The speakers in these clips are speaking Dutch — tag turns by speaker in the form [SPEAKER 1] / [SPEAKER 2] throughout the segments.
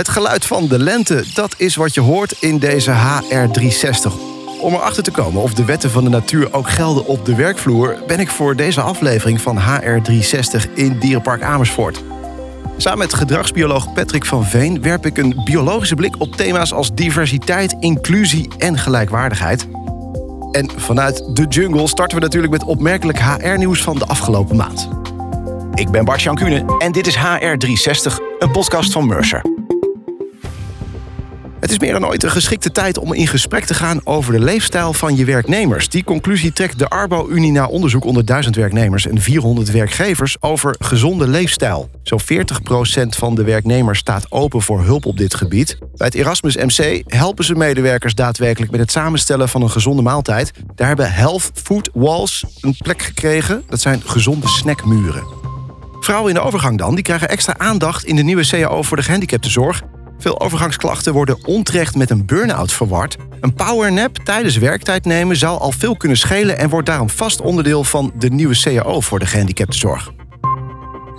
[SPEAKER 1] Het geluid van de lente, dat is wat je hoort in deze HR360. Om erachter te komen of de wetten van de natuur ook gelden op de werkvloer, ben ik voor deze aflevering van HR360 in Dierenpark Amersfoort. Samen met gedragsbioloog Patrick van Veen werp ik een biologische blik op thema's als diversiteit, inclusie en gelijkwaardigheid. En vanuit de jungle starten we natuurlijk met opmerkelijk HR-nieuws van de afgelopen maand. Ik ben Bart Jankune en dit is HR360, een podcast van Mercer. Het is meer dan ooit een geschikte tijd om in gesprek te gaan over de leefstijl van je werknemers. Die conclusie trekt de Arbo-Unie na onderzoek onder 1000 werknemers en 400 werkgevers over gezonde leefstijl. Zo'n 40% van de werknemers staat open voor hulp op dit gebied. Bij het Erasmus MC helpen ze medewerkers daadwerkelijk met het samenstellen van een gezonde maaltijd. Daar hebben Health Food Walls een plek gekregen. Dat zijn gezonde snackmuren. Vrouwen in de overgang dan, die krijgen extra aandacht in de nieuwe CAO voor de gehandicaptenzorg. Veel overgangsklachten worden onterecht met een burn-out verward. Een powernap tijdens werktijd nemen zou al veel kunnen schelen en wordt daarom vast onderdeel van de nieuwe CAO voor de gehandicaptenzorg.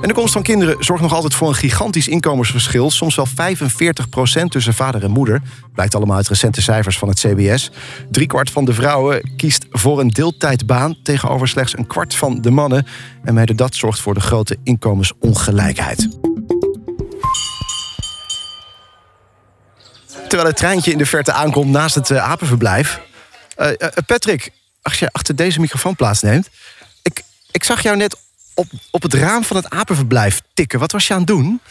[SPEAKER 1] En de komst van kinderen zorgt nog altijd voor een gigantisch inkomensverschil, soms wel 45% tussen vader en moeder. Blijkt allemaal uit recente cijfers van het CBS. Driekwart van de vrouwen kiest voor een deeltijdbaan tegenover slechts een kwart van de mannen. En mede dat zorgt voor de grote inkomensongelijkheid. Terwijl het treintje in de verte aankomt naast het uh, apenverblijf. Uh, uh, Patrick, als je achter deze microfoon plaatsneemt. Ik, ik zag jou net op, op het raam van het apenverblijf tikken. Wat was je aan het doen?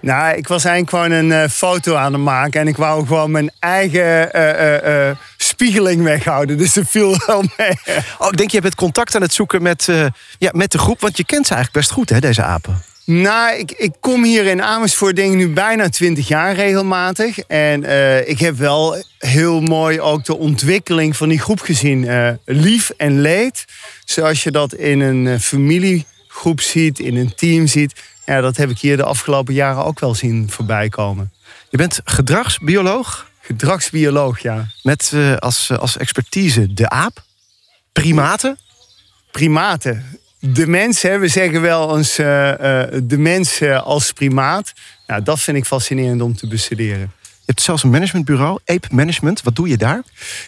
[SPEAKER 2] Nou, ik was eigenlijk gewoon een foto aan het maken. En ik wou gewoon mijn eigen spiegeling weghouden. Dus dat viel wel mee.
[SPEAKER 1] Oh, ik denk je hebt contact aan het zoeken met, ja, met de groep. Want je kent ze eigenlijk best goed, hè, deze apen.
[SPEAKER 2] Nou, ik, ik kom hier in Amersfoort denk ik nu bijna 20 jaar regelmatig. En uh, ik heb wel heel mooi ook de ontwikkeling van die groep gezien. Uh, lief en leed. Zoals je dat in een uh, familiegroep ziet, in een team ziet. Ja, dat heb ik hier de afgelopen jaren ook wel zien voorbij komen.
[SPEAKER 1] Je bent gedragsbioloog?
[SPEAKER 2] Gedragsbioloog, ja.
[SPEAKER 1] Met als, als expertise de aap, primaten?
[SPEAKER 2] Primaten de mens, hè, we zeggen wel eens uh, uh, de mens uh, als primaat. Nou, dat vind ik fascinerend om te bestuderen.
[SPEAKER 1] Je hebt zelfs een managementbureau, Ape Management. Wat doe je daar?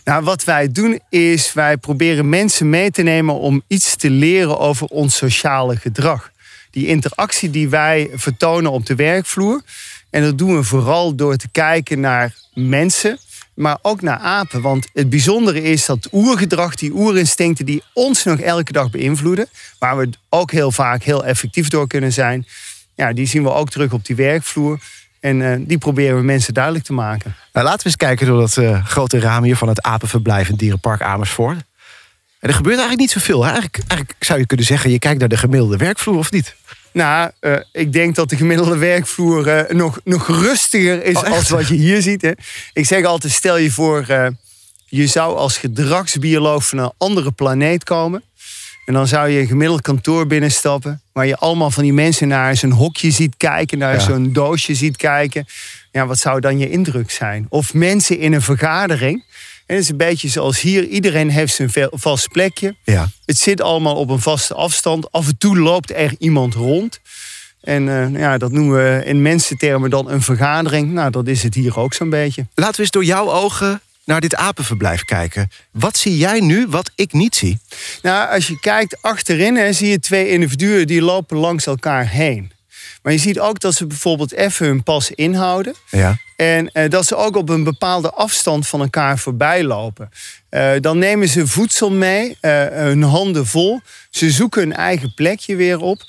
[SPEAKER 2] Nou, wat wij doen is wij proberen mensen mee te nemen om iets te leren over ons sociale gedrag. Die interactie die wij vertonen op de werkvloer. En dat doen we vooral door te kijken naar mensen maar ook naar apen. Want het bijzondere is dat oergedrag, die oerinstincten die ons nog elke dag beïnvloeden, waar we ook heel vaak heel effectief door kunnen zijn, ja, die zien we ook terug op die werkvloer. En uh, die proberen we mensen duidelijk te maken.
[SPEAKER 1] Nou, laten we eens kijken door dat uh, grote raam hier van het apenverblijf in Dierenpark Amersfoort. Er gebeurt eigenlijk niet zoveel. Eigenlijk, eigenlijk zou je kunnen zeggen, je kijkt naar de gemiddelde werkvloer of niet?
[SPEAKER 2] Nou, uh, ik denk dat de gemiddelde werkvloer uh, nog, nog rustiger is oh, als wat je hier ziet. Hè. Ik zeg altijd, stel je voor, uh, je zou als gedragsbioloog van een andere planeet komen. En dan zou je een gemiddeld kantoor binnenstappen. Waar je allemaal van die mensen naar zo'n hokje ziet kijken. Naar ja. zo'n doosje ziet kijken. Ja, wat zou dan je indruk zijn? Of mensen in een vergadering. En het is een beetje zoals hier. Iedereen heeft zijn vast plekje.
[SPEAKER 1] Ja.
[SPEAKER 2] Het zit allemaal op een vaste afstand. Af en toe loopt er iemand rond. En uh, ja, dat noemen we in mensentermen dan een vergadering. Nou, dat is het hier ook zo'n beetje.
[SPEAKER 1] Laten we eens door jouw ogen naar dit apenverblijf kijken. Wat zie jij nu wat ik niet zie?
[SPEAKER 2] Nou, als je kijkt achterin, hè, zie je twee individuen die lopen langs elkaar heen. Maar je ziet ook dat ze bijvoorbeeld even hun pas inhouden.
[SPEAKER 1] Ja.
[SPEAKER 2] En uh, dat ze ook op een bepaalde afstand van elkaar voorbij lopen. Uh, dan nemen ze voedsel mee, uh, hun handen vol. Ze zoeken hun eigen plekje weer op.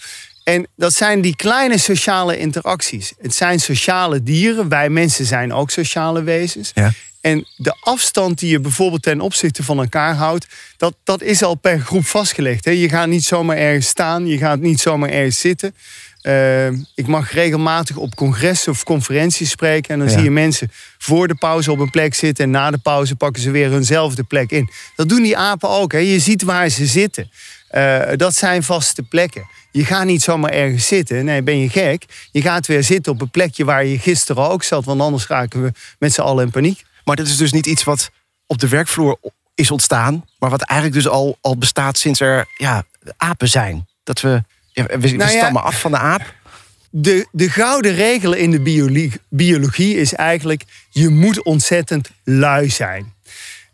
[SPEAKER 2] En dat zijn die kleine sociale interacties. Het zijn sociale dieren. Wij mensen zijn ook sociale wezens.
[SPEAKER 1] Ja.
[SPEAKER 2] En de afstand die je bijvoorbeeld ten opzichte van elkaar houdt, dat, dat is al per groep vastgelegd. Hè? Je gaat niet zomaar ergens staan, je gaat niet zomaar ergens zitten. Uh, ik mag regelmatig op congressen of conferenties spreken. En dan
[SPEAKER 1] Ja.
[SPEAKER 2] zie je mensen voor de pauze op een plek zitten. En na de pauze pakken ze weer hunzelfde plek in. Dat doen die apen ook. Hè. Je ziet waar ze zitten. Eh, dat zijn vaste plekken. Je gaat niet zomaar ergens zitten. Nee, ben je gek. Je gaat weer zitten op een plekje waar je gisteren ook zat. Want anders raken we met z'n allen in paniek.
[SPEAKER 1] Maar dit is dus niet iets wat op de werkvloer is ontstaan, maar wat eigenlijk dus al, al bestaat sinds er ja, apen zijn. Dat we, ja, we, we
[SPEAKER 2] Nou ja.
[SPEAKER 1] stammen af van de aap.
[SPEAKER 2] de, de gouden regel in de biologie, biologie is eigenlijk: je moet ontzettend lui zijn.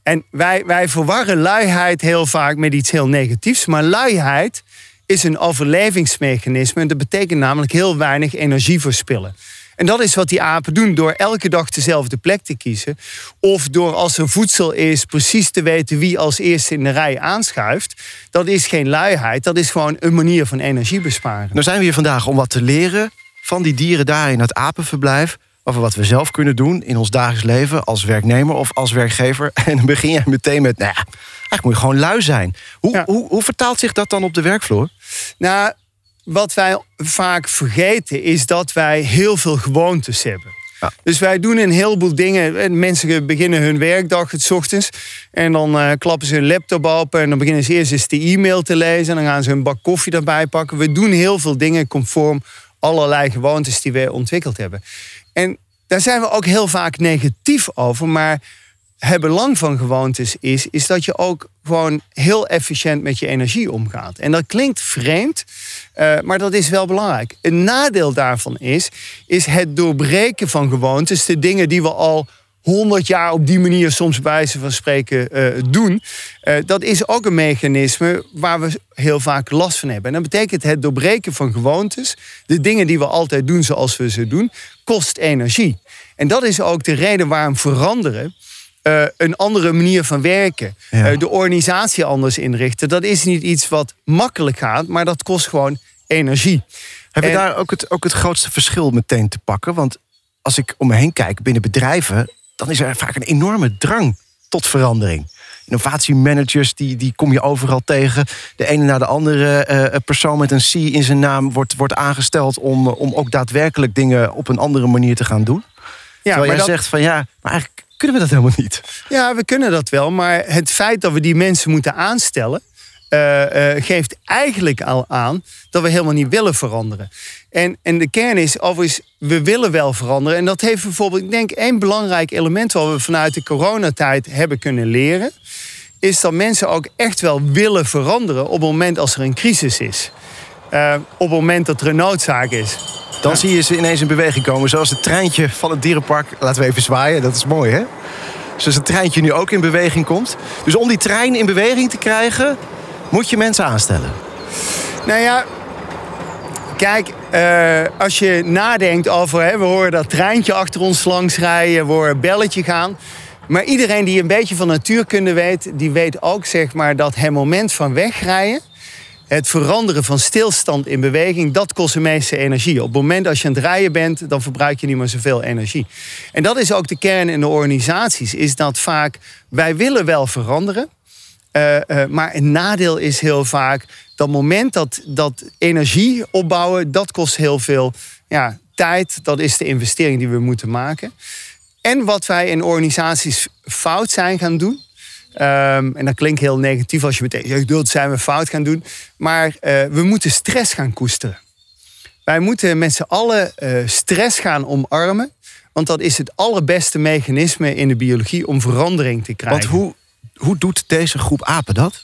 [SPEAKER 2] En wij, wij verwarren luiheid heel vaak met iets heel negatiefs. Maar luiheid is een overlevingsmechanisme. En dat betekent namelijk heel weinig energie verspillen. En dat is wat die apen doen door elke dag dezelfde plek te kiezen. Of door als er voedsel is, precies te weten wie als eerste in de rij aanschuift. Dat is geen luiheid, dat is gewoon een manier van energie besparen.
[SPEAKER 1] Nou zijn we hier vandaag om wat te leren van die dieren daar in het apenverblijf. Over wat we zelf kunnen doen in ons dagelijks leven als werknemer of als werkgever. En dan begin je meteen met, nou ja, eigenlijk moet je gewoon lui zijn. Hoe, hoe, hoe vertaalt zich dat dan op de werkvloer?
[SPEAKER 2] Nou, wat wij vaak vergeten is dat wij heel veel gewoontes hebben. Ja. Dus wij doen een heleboel dingen. Mensen beginnen hun werkdag het ochtends. En dan uh, klappen ze hun laptop open. En dan beginnen ze eerst eens de e-mail te lezen. En dan gaan ze een bak koffie erbij pakken. We doen heel veel dingen conform allerlei gewoontes die we ontwikkeld hebben. En daar zijn we ook heel vaak negatief over. Maar het belang van gewoontes is, is dat je ook gewoon heel efficiënt met je energie omgaat. En dat klinkt vreemd, uh, maar dat is wel belangrijk. Een nadeel daarvan is, is het doorbreken van gewoontes, de dingen die we al honderd jaar op die manier soms bij wijze van spreken uh, doen. Uh, dat is ook een mechanisme waar we heel vaak last van hebben. En dat betekent het doorbreken van gewoontes, de dingen die we altijd doen zoals we ze doen, kost energie. En dat is ook de reden waarom veranderen uh, een andere manier van werken. Uh, de organisatie anders inrichten. Dat is niet iets wat makkelijk gaat, maar dat kost gewoon energie.
[SPEAKER 1] Hebben we daar ook het, ook het grootste verschil meteen te pakken? Want als ik om me heen kijk binnen bedrijven, dan is er vaak een enorme drang tot verandering. Innovatiemanagers, die, die kom je overal tegen. De ene na de andere uh, persoon met een C in zijn naam wordt, wordt aangesteld om, om ook daadwerkelijk dingen op een andere manier te gaan doen. Ja, Terwijl jij dat... zegt van ja, maar eigenlijk kunnen we dat helemaal niet.
[SPEAKER 2] Ja, we kunnen dat wel. Maar het feit dat we die mensen moeten aanstellen. Uh, uh, geeft eigenlijk al aan dat we helemaal niet willen veranderen. En, en de kern is, overigens, we willen wel veranderen. En dat heeft bijvoorbeeld, ik denk, één belangrijk element wat we vanuit de coronatijd hebben kunnen leren. Is dat mensen ook echt wel willen veranderen op het moment als er een crisis is. Uh, op het moment dat er een noodzaak is.
[SPEAKER 1] Dan zie je ze ineens in beweging komen. Zoals het treintje van het dierenpark. Laten we even zwaaien, dat is mooi hè? Zoals het treintje nu ook in beweging komt. Dus om die trein in beweging te krijgen, moet je mensen aanstellen.
[SPEAKER 2] Nou ja, Kijk, uh, als je nadenkt over, hè, we horen dat treintje achter ons langs rijden, we horen belletje gaan. Maar iedereen die een beetje van natuurkunde weet, die weet ook zeg maar, dat het moment van wegrijden het veranderen van stilstand in beweging, dat kost de meeste energie. Op het moment als je aan het rijden bent, dan verbruik je niet meer zoveel energie. En dat is ook de kern in de organisaties, is dat vaak wij willen wel veranderen. Uh, uh, maar een nadeel is heel vaak dat moment dat, dat energie opbouwen, dat kost heel veel ja, tijd. Dat is de investering die we moeten maken. En wat wij in organisaties fout zijn gaan doen, Um, en dat klinkt heel negatief als je meteen zegt, dat zijn we fout gaan doen. Maar uh, we moeten stress gaan koesteren. Wij moeten met z'n allen uh, stress gaan omarmen. Want dat is het allerbeste mechanisme in de biologie om verandering te krijgen.
[SPEAKER 1] Want hoe, hoe doet deze groep apen dat?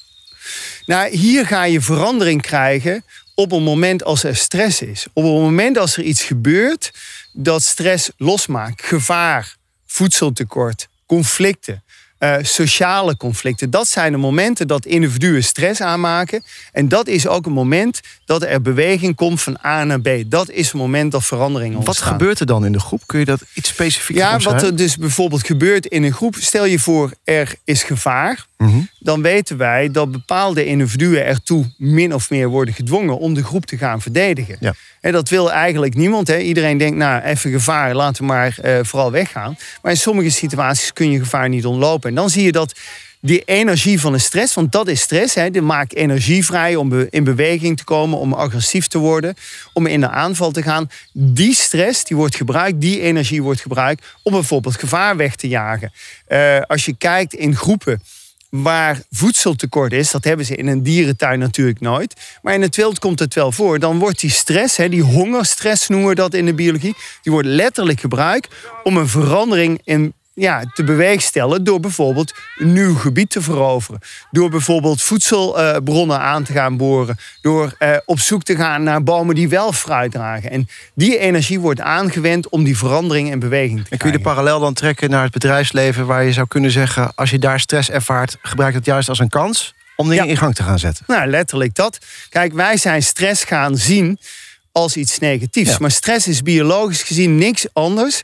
[SPEAKER 2] Nou, hier ga je verandering krijgen op een moment als er stress is. Op een moment als er iets gebeurt dat stress losmaakt. Gevaar, voedseltekort, conflicten. Uh, sociale conflicten. Dat zijn de momenten dat individuen stress aanmaken. En dat is ook een moment dat er beweging komt van A naar B. Dat is het moment dat verandering.
[SPEAKER 1] Wat gebeurt er dan in de groep? Kun je dat iets specifiek
[SPEAKER 2] Ja, wat er dus bijvoorbeeld gebeurt in een groep. Stel je voor, er is gevaar. Mhm. Dan weten wij dat bepaalde individuen ertoe min of meer worden gedwongen om de groep te gaan verdedigen. Ja. En dat wil eigenlijk niemand. Hè. Iedereen denkt, nou, even gevaar, laten we maar uh, vooral weggaan. Maar in sommige situaties kun je gevaar niet ontlopen. En dan zie je dat die energie van de stress, want dat is stress, hè, die maakt energie vrij om in beweging te komen, om agressief te worden, om in de aanval te gaan. Die stress die wordt gebruikt, die energie wordt gebruikt om bijvoorbeeld gevaar weg te jagen. Uh, als je kijkt in groepen waar voedseltekort is, dat hebben ze in een dierentuin natuurlijk nooit. Maar in het wild komt het wel voor. Dan wordt die stress, die hongerstress noemen we dat in de biologie, die wordt letterlijk gebruikt om een verandering in ja, te beweegstellen door bijvoorbeeld een nieuw gebied te veroveren. Door bijvoorbeeld voedselbronnen aan te gaan boren. Door eh, op zoek te gaan naar bomen die wel fruit dragen. En die energie wordt aangewend om die verandering in beweging te
[SPEAKER 1] En kun je de parallel dan trekken naar het bedrijfsleven... waar je zou kunnen zeggen, als je daar stress ervaart... gebruik het juist als een kans om dingen
[SPEAKER 2] Ja.
[SPEAKER 1] in gang te gaan zetten.
[SPEAKER 2] Nou, letterlijk dat. Kijk, wij zijn stress gaan zien als iets negatiefs.
[SPEAKER 1] Ja.
[SPEAKER 2] Maar stress is biologisch gezien niks anders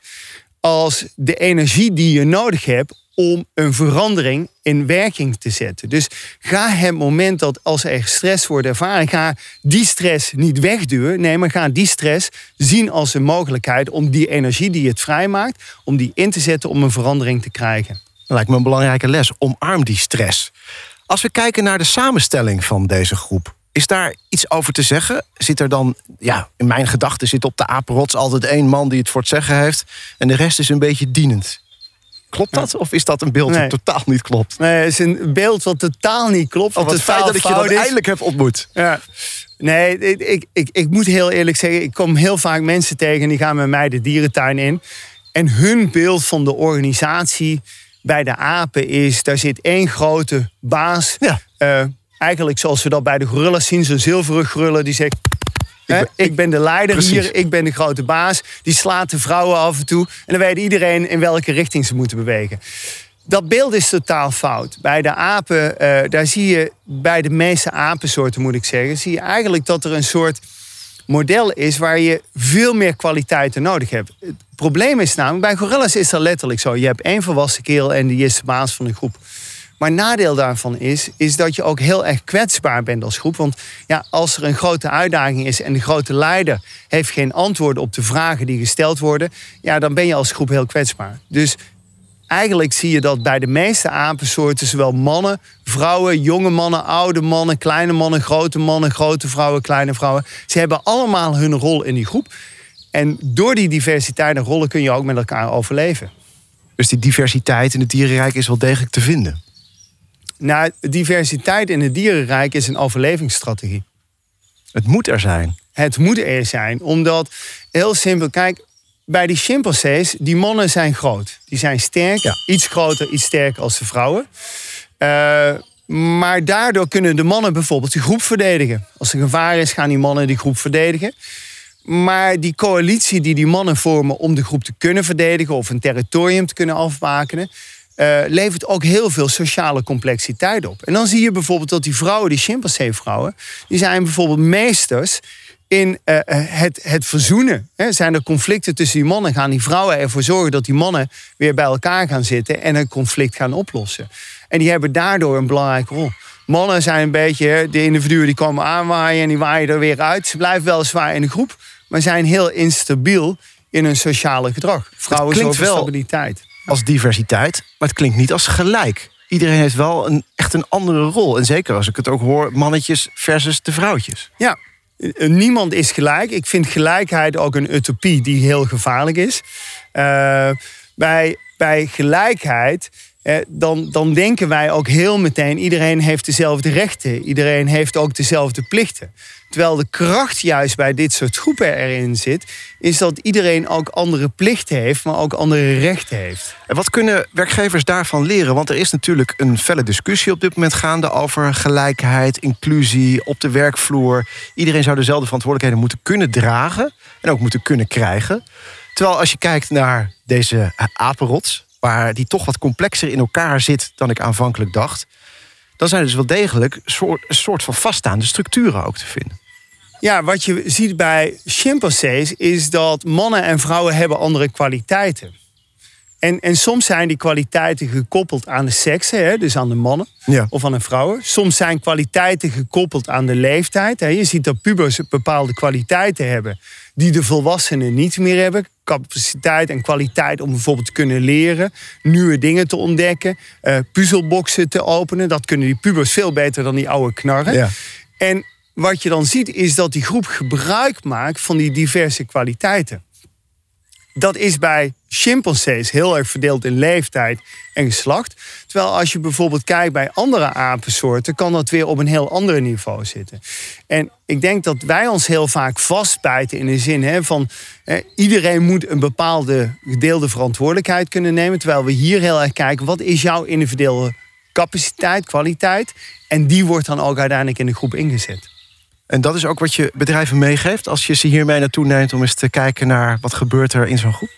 [SPEAKER 2] als de energie die je nodig hebt om een verandering in werking te zetten. Dus ga het moment dat als er stress wordt ervaren, ga die stress niet wegduwen. Nee, maar ga die stress zien als een mogelijkheid om die energie die het vrijmaakt, om die in te zetten om een verandering te krijgen.
[SPEAKER 1] Dat lijkt me een belangrijke les. Omarm die stress. Als we kijken naar de samenstelling van deze groep... is daar iets over te zeggen? Zit er dan... Ja, in mijn gedachten zit op de apenrots altijd één man die het voor het zeggen heeft... en de rest is een beetje dienend. Klopt dat? Of is dat een beeld
[SPEAKER 2] Nee.
[SPEAKER 1] dat totaal niet klopt?
[SPEAKER 2] Nee, het is een beeld wat totaal niet klopt.
[SPEAKER 1] Of het feit dat ik je dat eindelijk heb ontmoet.
[SPEAKER 2] Ja. Nee, ik, ik, ik, ik moet heel eerlijk zeggen, ik kom heel vaak mensen tegen die gaan met mij de dierentuin in. En hun beeld van de organisatie bij de apen is, daar zit één grote baas.
[SPEAKER 1] Ja.
[SPEAKER 2] Eh, eigenlijk zoals we dat bij de gorillas zien, zo'n zilveren gorilla die zegt... hè,
[SPEAKER 1] ben-
[SPEAKER 2] Ik ben de leider
[SPEAKER 1] Precies.
[SPEAKER 2] hier, ik ben de grote baas. Die slaat de vrouwen af en toe. En dan weet iedereen in welke richting ze moeten bewegen. Dat beeld is totaal fout. Bij de apen, eh, daar zie je, bij de meeste apensoorten moet ik zeggen, zie je eigenlijk dat er een soort model is waar je veel meer kwaliteiten nodig hebt. Het probleem is namelijk, bij gorillas is dat letterlijk zo. Je hebt één volwassen kerel en die is de baas van een groep. Maar nadeel daarvan is, is dat je ook heel erg kwetsbaar bent als groep. Want ja, als er een grote uitdaging is en de grote leider heeft geen antwoord op de vragen die gesteld worden, ja, dan ben je als groep heel kwetsbaar. Dus eigenlijk zie je dat bij de meeste apensoorten, zowel mannen, vrouwen, jonge mannen, oude mannen, kleine mannen, grote mannen, grote vrouwen, kleine vrouwen, ze hebben allemaal hun rol in die groep. En door die diversiteit en rollen kun je ook met elkaar overleven.
[SPEAKER 1] Dus die diversiteit in het dierenrijk is wel degelijk te vinden.
[SPEAKER 2] Nou, diversiteit in het dierenrijk is een overlevingsstrategie.
[SPEAKER 1] Het moet er zijn.
[SPEAKER 2] Het moet er zijn, omdat heel simpel, kijk, bij die chimpansees, die mannen zijn groot. Die zijn sterk,
[SPEAKER 1] Ja.
[SPEAKER 2] iets groter, iets sterker als de vrouwen. Eh, maar daardoor kunnen de mannen bijvoorbeeld de groep verdedigen. Als er gevaar is, gaan die mannen die groep verdedigen. Maar die coalitie die die mannen vormen om de groep te kunnen verdedigen of een territorium te kunnen afbakenen, eh, levert ook heel veel sociale complexiteit op. En dan zie je bijvoorbeeld dat die vrouwen, die chimpansee-vrouwen, die zijn bijvoorbeeld meesters in eh, het, het verzoenen. Hè, zijn er conflicten tussen die mannen, gaan die vrouwen ervoor zorgen dat die mannen weer bij elkaar gaan zitten en een conflict gaan oplossen. En die hebben daardoor een belangrijke rol. Mannen zijn een beetje de individuen die komen aanwaaien en die waaien er weer uit. Ze blijven weliswaar in de groep, maar zijn heel instabiel in hun sociale gedrag. Vrouwen zorgen voor
[SPEAKER 1] wel-
[SPEAKER 2] stabiliteit.
[SPEAKER 1] Als diversiteit, maar het klinkt niet als gelijk. Iedereen heeft wel een, echt een andere rol. En zeker als ik het ook hoor, mannetjes versus de vrouwtjes.
[SPEAKER 2] Ja, niemand is gelijk. Ik vind gelijkheid ook een utopie die heel gevaarlijk is. Eh, bij, bij gelijkheid, dan, dan denken wij ook heel meteen... iedereen heeft dezelfde rechten. Iedereen heeft ook dezelfde plichten. Terwijl de kracht juist bij dit soort groepen erin zit... is dat iedereen ook andere plichten heeft, maar ook andere rechten heeft.
[SPEAKER 1] En wat kunnen werkgevers daarvan leren? Want er is natuurlijk een felle discussie op dit moment gaande over gelijkheid, inclusie op de werkvloer. Iedereen zou dezelfde verantwoordelijkheden moeten kunnen dragen en ook moeten kunnen krijgen. Terwijl als je kijkt naar deze apenrots, waar die toch wat complexer in elkaar zit dan ik aanvankelijk dacht, dan zijn er dus wel degelijk soort, een soort van vaststaande structuren ook te vinden.
[SPEAKER 2] Ja, wat je ziet bij chimpansees is dat mannen en vrouwen hebben andere kwaliteiten. En, en soms zijn die kwaliteiten gekoppeld aan de seksen, hè, dus aan de mannen
[SPEAKER 1] Ja.
[SPEAKER 2] of aan de vrouwen. Soms zijn kwaliteiten gekoppeld aan de leeftijd. Hè. Je ziet dat pubers bepaalde kwaliteiten hebben die de volwassenen niet meer hebben. Capaciteit en kwaliteit om bijvoorbeeld te kunnen leren, nieuwe dingen te ontdekken, eh puzzelboxen te openen. Dat kunnen die pubers veel beter dan die oude knarren.
[SPEAKER 1] Ja.
[SPEAKER 2] En wat je dan ziet is dat die groep gebruik maakt van die diverse kwaliteiten. Dat is bij chimpansees heel erg verdeeld in leeftijd en geslacht. Terwijl als je bijvoorbeeld kijkt bij andere apensoorten, kan dat weer op een heel ander niveau zitten. En ik denk dat wij ons heel vaak vastbijten in de zin hè, van iedereen moet een bepaalde gedeelde verantwoordelijkheid kunnen nemen. Terwijl we hier heel erg kijken, wat is jouw individuele capaciteit, kwaliteit? En die wordt dan ook uiteindelijk in de groep ingezet.
[SPEAKER 1] En dat is ook wat je bedrijven meegeeft als je ze hiermee naartoe neemt om eens te kijken naar wat gebeurt er in zo'n groep?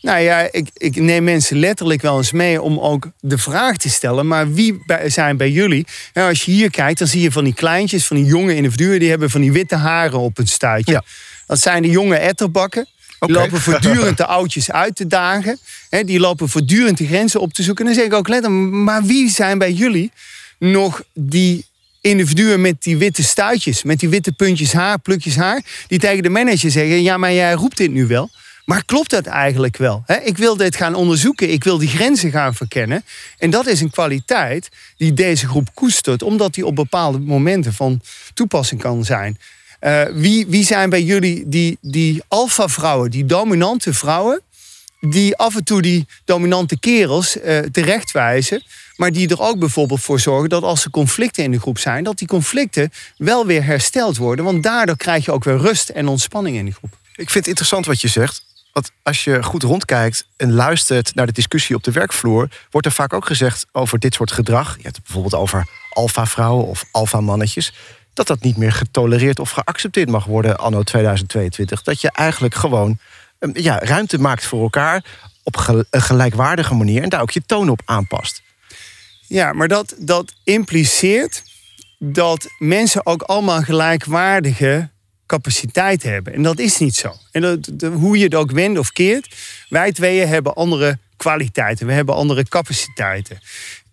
[SPEAKER 2] Nou ja, ik, ik neem mensen letterlijk wel eens mee om ook de vraag te stellen. Maar wie zijn bij jullie? Nou, als je hier kijkt, dan zie je van die kleintjes, van die jonge individuen, die hebben van die witte haren op hun stuitje. Ja. Dat zijn de jonge etterbakken. Die lopen voortdurend de oudjes uit te dagen. die lopen voortdurend de grenzen op te zoeken. En dan zeg ik ook letterlijk, maar wie zijn bij jullie nog die individuen met die witte stuitjes, met die witte puntjes haar, plukjes haar, die tegen de manager zeggen: Ja, maar jij roept dit nu wel. Maar klopt dat eigenlijk wel? Ik wil dit gaan onderzoeken. Ik wil die grenzen gaan verkennen. En dat is een kwaliteit die deze groep koestert, omdat die op bepaalde momenten van toepassing kan zijn. Uh, wie, wie zijn bij jullie die, die alfa-vrouwen, die dominante vrouwen, die af en toe die dominante kerels uh, terechtwijzen, maar die er ook bijvoorbeeld voor zorgen dat als er conflicten in de groep zijn, dat die conflicten wel weer hersteld worden. Want daardoor krijg je ook weer rust en ontspanning in de groep.
[SPEAKER 1] Ik vind het interessant wat je zegt. Want als je goed rondkijkt en luistert naar de discussie op de werkvloer, wordt er vaak ook gezegd over dit soort gedrag. Je hebt bijvoorbeeld over alfa-vrouwen of alfa-mannetjes. Dat dat niet meer getolereerd of geaccepteerd mag worden anno 2022. Dat je eigenlijk gewoon ja, ruimte maakt voor elkaar op een gelijkwaardige manier en daar ook je toon op aanpast.
[SPEAKER 2] Ja, maar dat, dat impliceert dat mensen ook allemaal gelijkwaardige capaciteit hebben. En dat is niet zo. En dat, hoe je het ook wendt of keert, wij tweeën hebben andere kwaliteiten. We hebben andere capaciteiten.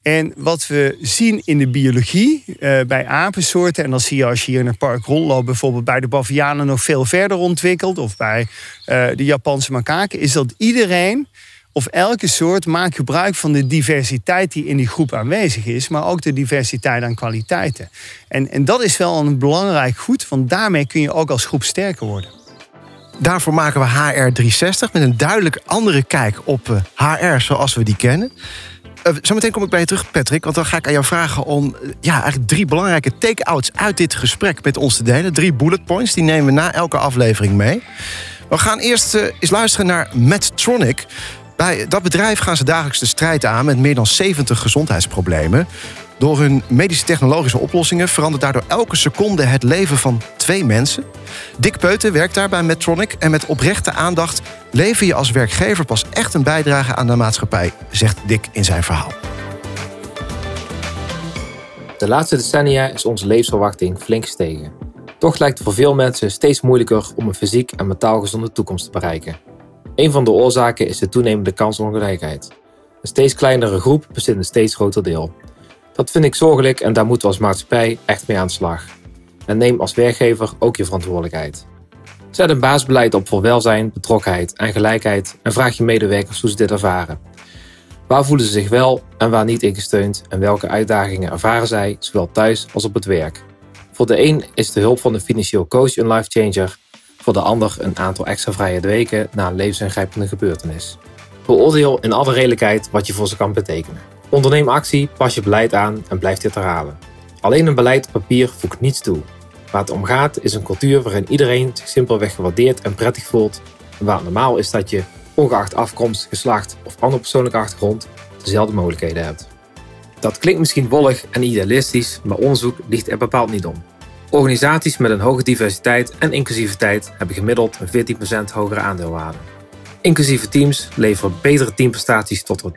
[SPEAKER 2] En wat we zien in de biologie uh, bij apensoorten, en dan zie je als je hier in een park rondloopt, bijvoorbeeld bij de bavianen nog veel verder ontwikkeld, of bij uh, de Japanse makaken, is dat iedereen of elke soort maakt gebruik van de diversiteit die in die groep aanwezig is, maar ook de diversiteit aan kwaliteiten. En, en dat is wel een belangrijk goed, want daarmee kun je ook als groep sterker worden.
[SPEAKER 1] Daarvoor maken we HR360 met een duidelijk andere kijk op HR eh, zoals we die kennen. Uh, zometeen kom ik bij je terug, Patrick, want dan ga ik aan jou vragen om eh, ja, eigenlijk drie belangrijke take-outs uit dit gesprek met ons te delen. Drie bullet points, die nemen we na elke aflevering mee. We gaan eerst eens luisteren naar Medtronic. Bij dat bedrijf gaan ze dagelijks de strijd aan met meer dan 70 gezondheidsproblemen. Door hun medische technologische oplossingen verandert daardoor elke seconde het leven van twee mensen. Dick Peuten werkt daar bij Medtronic en met oprechte aandacht lever je als werkgever pas echt een bijdrage aan de maatschappij, zegt Dick in zijn verhaal.
[SPEAKER 3] De laatste decennia is onze levensverwachting flink gestegen. Toch lijkt het voor veel mensen steeds moeilijker om een fysiek en mentaal gezonde toekomst te bereiken. Een van de oorzaken is de toenemende kansongelijkheid. Een steeds kleinere groep bezit een steeds groter deel. Dat vind ik zorgelijk en daar moeten we als maatschappij echt mee aan de slag. En neem als werkgever ook je verantwoordelijkheid. Zet een baasbeleid op voor welzijn, betrokkenheid en gelijkheid en vraag je medewerkers hoe ze dit ervaren. Waar voelen ze zich wel en waar niet ingesteund en welke uitdagingen ervaren zij, zowel thuis als op het werk? Voor de een is de hulp van een financieel coach een life changer voor de ander een aantal extra vrije weken na een levensingrijpende gebeurtenis. Beoordeel in alle redelijkheid wat je voor ze kan betekenen. Onderneem actie, pas je beleid aan en blijf dit herhalen. Alleen een beleid op papier voegt niets toe. Waar het om gaat is een cultuur waarin iedereen zich simpelweg gewaardeerd en prettig voelt. En waar het normaal is dat je, ongeacht afkomst, geslacht of andere persoonlijke achtergrond, dezelfde mogelijkheden hebt. Dat klinkt misschien wollig en idealistisch, maar onderzoek ligt er bepaald niet om. Organisaties met een hoge diversiteit en inclusiviteit hebben gemiddeld een 14% hogere aandeelwaarde. Inclusieve teams leveren betere teamprestaties tot wel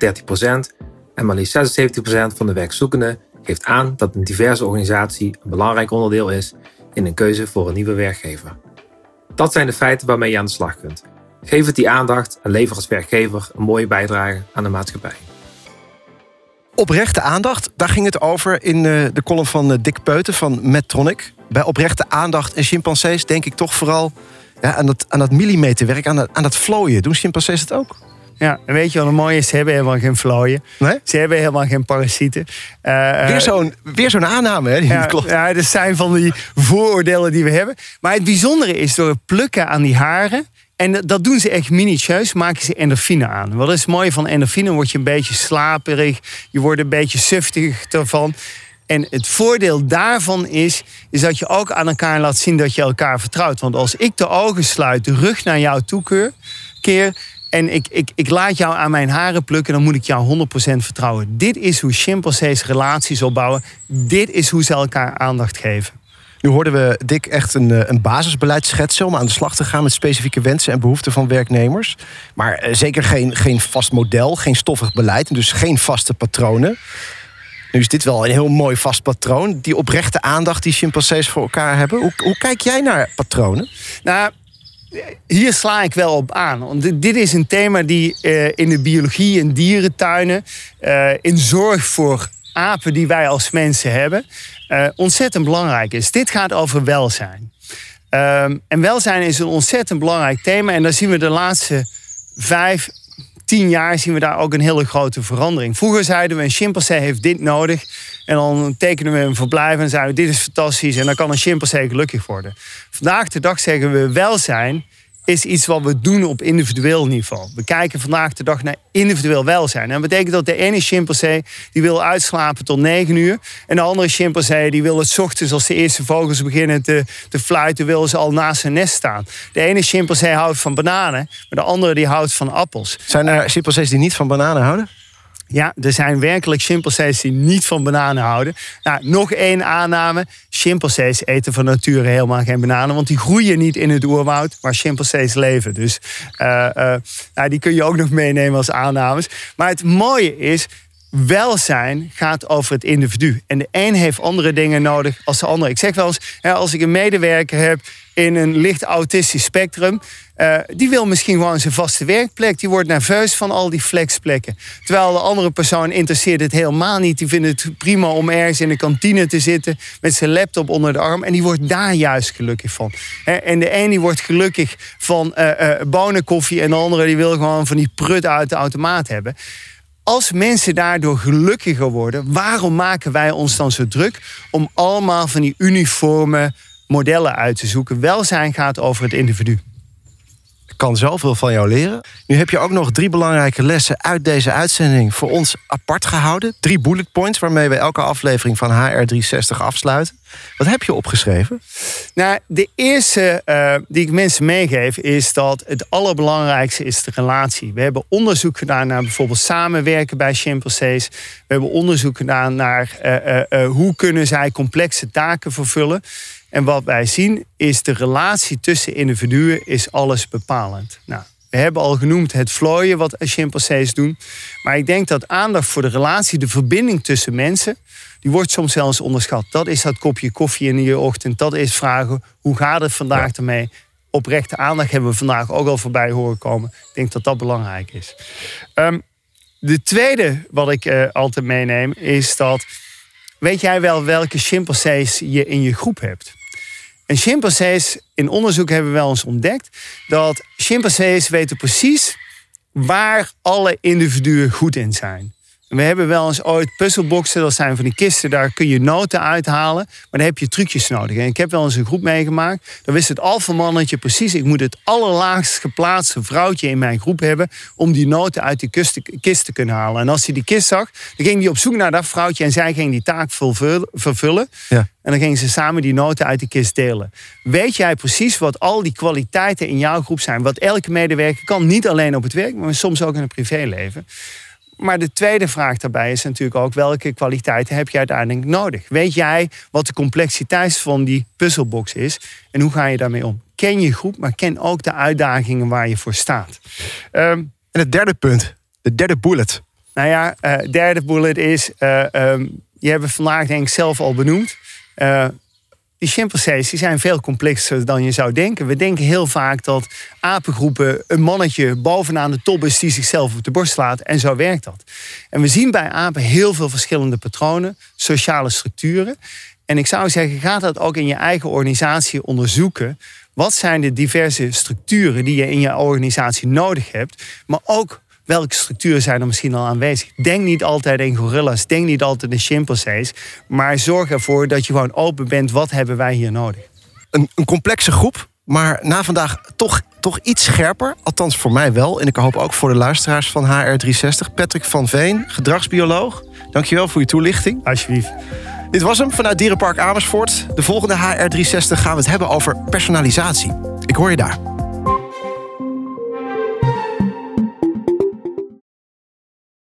[SPEAKER 3] 30% en maar liefst 76% van de werkzoekenden geeft aan dat een diverse organisatie een belangrijk onderdeel is in een keuze voor een nieuwe werkgever. Dat zijn de feiten waarmee je aan de slag kunt. Geef het die aandacht en lever als werkgever een mooie bijdrage aan de maatschappij.
[SPEAKER 1] Oprechte aandacht, daar ging het over in eh, de column van eh, Dick Peuten van Medtronic bij oprechte aandacht en chimpansees denk ik toch vooral ja, aan, dat, aan dat millimeterwerk, aan dat, aan dat vlooien. Doen chimpansees het ook?
[SPEAKER 2] Ja, en weet je wat het mooie is? Ze hebben helemaal geen vlooien. Nee? Ze hebben helemaal geen parasieten.
[SPEAKER 1] Uh, weer zo'n zo'n aanname, hè?
[SPEAKER 2] Ja, klopt. ja, dat zijn van die vooroordelen die we hebben. Maar het bijzondere is, door het plukken aan die haren En dat doen ze echt minutieus, maken ze endorfine aan. Wat is het mooie van endorfine? Word je een beetje slaperig, je wordt een beetje suftig ervan. En het voordeel daarvan is, is dat je ook aan elkaar laat zien dat je elkaar vertrouwt. Want als ik de ogen sluit, de rug naar jou toe keer, en ik, ik, ik laat jou aan mijn haren plukken, dan moet ik jou 100% vertrouwen. Dit is hoe chimpansees relaties opbouwen. Dit is hoe ze elkaar aandacht geven.
[SPEAKER 1] Nu hoorden we Dick echt een, eh, een basisbeleid schetsen om aan de slag te gaan met specifieke wensen en behoeften van werknemers. Maar eh, zeker geen, geen vast model, geen stoffig beleid en dus geen vaste patronen. Nu is dit wel een heel mooi vast patroon. Die oprechte aandacht die chimpansees voor elkaar hebben. Hoe, hoe kijk jij naar patronen?
[SPEAKER 2] Nou, hier sla ik wel op aan. Want dit is een thema die uh, in de biologie, in dierentuinen, uh, in zorg voor apen die wij als mensen hebben, uh, ontzettend belangrijk is. Dit gaat over welzijn. Um, en welzijn is een ontzettend belangrijk thema. En daar zien we de laatste vijf, tien jaar zien we daar ook een hele grote verandering. Vroeger zeiden we een chimpansee heeft dit nodig. En dan tekenen we een verblijf en zeiden we dit is fantastisch. En dan kan een chimpansee gelukkig worden. Vandaag de dag zeggen we welzijn is iets wat we doen op individueel niveau. We kijken vandaag de dag naar individueel welzijn. En dat betekent dat de ene chimpansee die wil uitslapen tot 9 uur. En de andere chimpansee die wil het ochtends als de eerste vogels beginnen te, te fluiten, wil ze al naast zijn nest staan. De ene chimpansee houdt van bananen, maar de andere die houdt van appels.
[SPEAKER 1] Zijn er chimpansees die niet van bananen houden?
[SPEAKER 2] Ja, er zijn werkelijk chimpansees die niet van bananen houden. Nou, nog één aanname. Chimpansees eten van nature helemaal geen bananen. Want die groeien niet in het oerwoud waar chimpansees leven. Dus uh, uh, nou, die kun je ook nog meenemen als aannames. Maar het mooie is, welzijn gaat over het individu. En de een heeft andere dingen nodig als de ander. Ik zeg wel eens, als ik een medewerker heb in een licht autistisch spectrum... Uh, die wil misschien gewoon zijn vaste werkplek. Die wordt nerveus van al die flexplekken. Terwijl de andere persoon interesseert het helemaal niet. Die vindt het prima om ergens in de kantine te zitten... met zijn laptop onder de arm. En die wordt daar juist gelukkig van. En de een die wordt gelukkig van uh, uh, en de andere die wil gewoon van die prut uit de automaat hebben als mensen daardoor gelukkiger worden, waarom maken wij ons dan zo druk om allemaal van die uniforme modellen uit te zoeken? Welzijn gaat over het individu
[SPEAKER 1] kan zoveel van jou leren. Nu heb je ook nog drie belangrijke lessen uit deze uitzending voor ons apart gehouden. Drie bullet points waarmee we elke aflevering van HR360 afsluiten. Wat heb je opgeschreven?
[SPEAKER 2] Nou, de eerste uh, die ik mensen meegeef is dat het allerbelangrijkste is de relatie. We hebben onderzoek gedaan naar bijvoorbeeld samenwerken bij chimpansees. We hebben onderzoek gedaan naar uh, uh, hoe kunnen zij complexe taken vervullen. En wat wij zien is de relatie tussen individuen is alles bepalend. Nou, we hebben al genoemd het vlooien wat chimpansees doen. Maar ik denk dat aandacht voor de relatie, de verbinding tussen mensen, die wordt soms zelfs onderschat. Dat is dat kopje koffie in je ochtend. Dat is vragen, hoe gaat het vandaag ja. ermee? Oprechte aandacht hebben we vandaag ook al voorbij horen komen. Ik denk dat dat belangrijk is. Um, de tweede wat ik uh, altijd meeneem is dat... Weet jij wel welke chimpansees je in je groep hebt? En chimpansees, in onderzoek hebben we wel eens ontdekt dat chimpansees weten precies waar alle individuen goed in zijn. We hebben wel eens ooit puzzelboxen, dat zijn van die kisten, daar kun je noten uithalen, maar daar heb je trucjes nodig. En ik heb wel eens een groep meegemaakt, dan wist het alfamannetje precies, ik moet het allerlaagst geplaatste vrouwtje in mijn groep hebben om die noten uit die kist te kunnen halen. En als hij die kist zag, dan ging hij op zoek naar dat vrouwtje en zij ging die taak vervullen. Ja. En dan gingen ze samen die noten uit die kist delen. Weet jij precies wat al die kwaliteiten in jouw groep zijn? Wat elke medewerker kan, niet alleen op het werk, maar soms ook in het privéleven. Maar de tweede vraag daarbij is natuurlijk ook welke kwaliteiten heb je uiteindelijk nodig? Weet jij wat de complexiteit van die puzzelbox is en hoe ga je daarmee om? Ken je groep, maar ken ook de uitdagingen waar je voor staat.
[SPEAKER 1] Um, en het derde punt, de derde bullet.
[SPEAKER 2] Nou ja, uh, derde bullet is, uh, um, je hebt het vandaag denk ik zelf al benoemd. Uh, die chimpansees die zijn veel complexer dan je zou denken. We denken heel vaak dat apengroepen een mannetje bovenaan de top is die zichzelf op de borst slaat. En zo werkt dat. En we zien bij apen heel veel verschillende patronen, sociale structuren. En ik zou zeggen, ga dat ook in je eigen organisatie onderzoeken. Wat zijn de diverse structuren die je in je organisatie nodig hebt, maar ook welke structuren zijn er misschien al aanwezig. Denk niet altijd in gorillas, denk niet altijd in chimpansees. Maar zorg ervoor dat je gewoon open bent. Wat hebben wij hier nodig?
[SPEAKER 1] Een, een complexe groep, maar na vandaag toch toch iets scherper. Althans voor mij wel. En ik hoop ook voor de luisteraars van HR360. Patrick van Veen, gedragsbioloog. Dankjewel voor je toelichting.
[SPEAKER 2] Alsjeblieft.
[SPEAKER 1] Dit was hem vanuit Dierenpark Amersfoort. De volgende HR360 gaan we het hebben over personalisatie. Ik hoor je daar.